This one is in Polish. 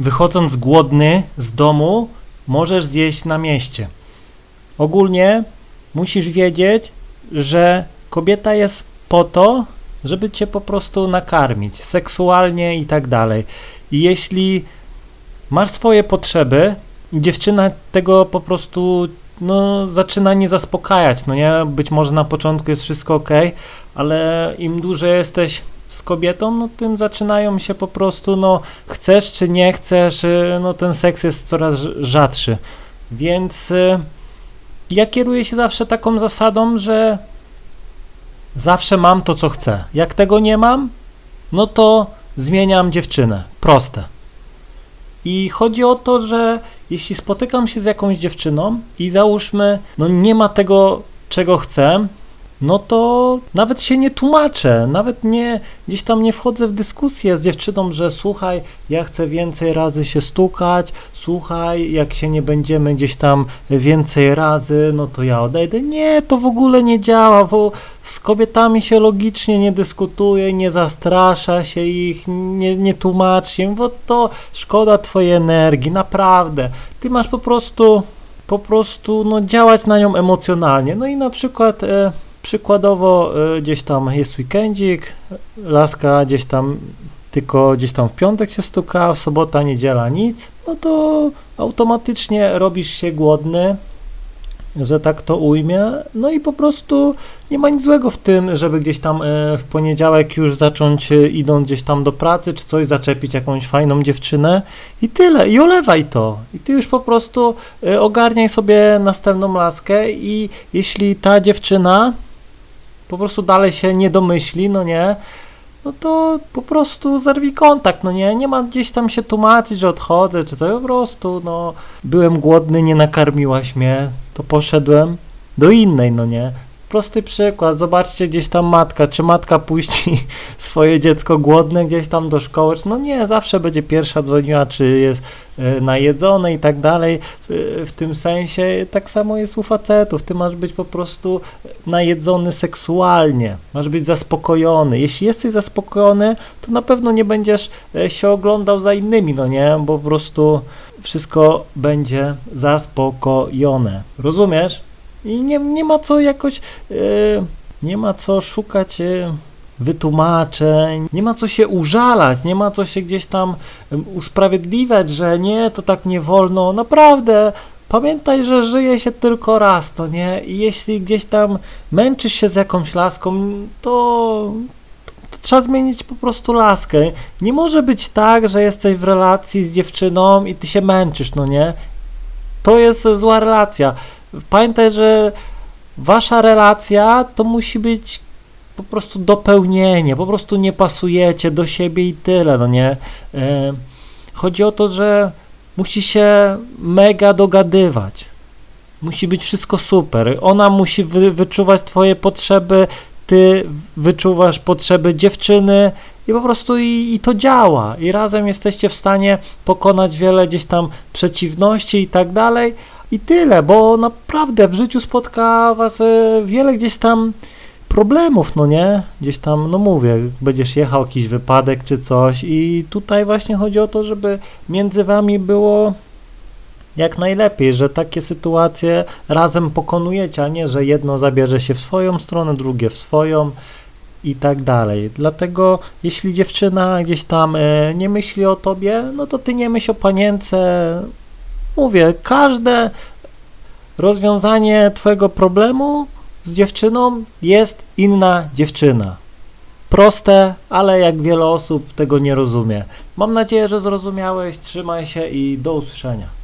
wychodząc głodny z domu, możesz zjeść na mieście. Ogólnie musisz wiedzieć, że kobieta jest po to, żeby cię po prostu nakarmić seksualnie i tak dalej. I jeśli masz swoje potrzeby dziewczyna tego po prostu no, zaczyna nie zaspokajać, no nie? Być może na początku jest wszystko ok, ale im dłużej jesteś z kobietą, no tym zaczynają się po prostu, no chcesz czy nie chcesz, y, no ten seks jest coraz rzadszy. Więc y, ja kieruję się zawsze taką zasadą, że zawsze mam to, co chcę. Jak tego nie mam, no to zmieniam dziewczynę. Proste. I chodzi o to, że jeśli spotykam się z jakąś dziewczyną i załóżmy, no nie ma tego, czego chcę, no to nawet się nie tłumaczę, nawet nie, gdzieś tam nie wchodzę w dyskusję z dziewczyną, że słuchaj, ja chcę więcej razy się stukać, słuchaj, jak się nie będziemy gdzieś tam więcej razy, no to ja odejdę. Nie, to w ogóle nie działa, bo z kobietami się logicznie nie dyskutuje, nie zastrasza się ich, nie, nie tłumaczy im, bo to szkoda twojej energii, naprawdę. Ty masz po prostu, po prostu, no działać na nią emocjonalnie. No i na przykład... E, Przykładowo y, gdzieś tam jest weekendzik, laska gdzieś tam tylko gdzieś tam w piątek się stuka, w sobota, niedziela nic, no to automatycznie robisz się głodny, że tak to ujmie. No i po prostu nie ma nic złego w tym, żeby gdzieś tam y, w poniedziałek już zacząć y, idąc gdzieś tam do pracy czy coś, zaczepić jakąś fajną dziewczynę i tyle. I olewaj to. I ty już po prostu ogarniaj sobie następną laskę i jeśli ta dziewczyna po prostu dalej się nie domyśli, no nie, no to po prostu zerwij kontakt, no nie, nie ma gdzieś tam się tłumaczyć, że odchodzę, czy coś, po prostu, no, byłem głodny, nie nakarmiłaś mnie, to poszedłem do innej, no nie, prosty przykład, zobaczcie gdzieś tam matka, czy matka puści swoje dziecko głodne gdzieś tam do szkoły, no nie, zawsze będzie pierwsza dzwoniła, czy jest e, najedzone i tak dalej, w, tym sensie tak samo jest u facetów, ty masz być po prostu najedzony seksualnie, masz być zaspokojony, jeśli jesteś zaspokojony, to na pewno nie będziesz e, się oglądał za innymi, no nie, bo po prostu wszystko będzie zaspokojone, rozumiesz? I nie, nie ma co jakoś, yy, nie ma co szukać yy, wytłumaczeń, nie ma co się użalać, nie ma co się gdzieś tam usprawiedliwiać, że nie, to tak nie wolno. Naprawdę, pamiętaj, że żyje się tylko raz, to nie? I jeśli gdzieś tam męczysz się z jakąś laską, to trzeba zmienić po prostu laskę. Nie może być tak, że jesteś w relacji z dziewczyną i ty się męczysz, no nie? To jest zła relacja pamiętaj, że wasza relacja to musi być po prostu dopełnienie, po prostu nie pasujecie do siebie i tyle, no nie? E, chodzi o to, że musi się mega dogadywać. Musi być wszystko super. Ona musi wy, wyczuwać twoje potrzeby, ty wyczuwasz potrzeby dziewczyny i po prostu i, i, to działa. I razem jesteście w stanie pokonać wiele gdzieś tam przeciwności i tak dalej, i tyle, bo naprawdę w życiu spotka was e, wiele gdzieś tam problemów, no nie? Gdzieś tam, no mówię, będziesz jechał jakiś wypadek czy coś i tutaj właśnie chodzi o to, żeby między wami było jak najlepiej, że takie sytuacje razem pokonujecie, a nie, że jedno zabierze się w swoją stronę, drugie w swoją i tak dalej. Dlatego jeśli dziewczyna gdzieś tam e, nie myśli o tobie, no to ty nie myśl o panience, mówię, każde rozwiązanie twojego problemu z dziewczyną jest inna dziewczyna. Proste, ale jak wiele osób tego nie rozumie. Mam nadzieję, że zrozumiałeś. Trzymaj się i do usłyszenia.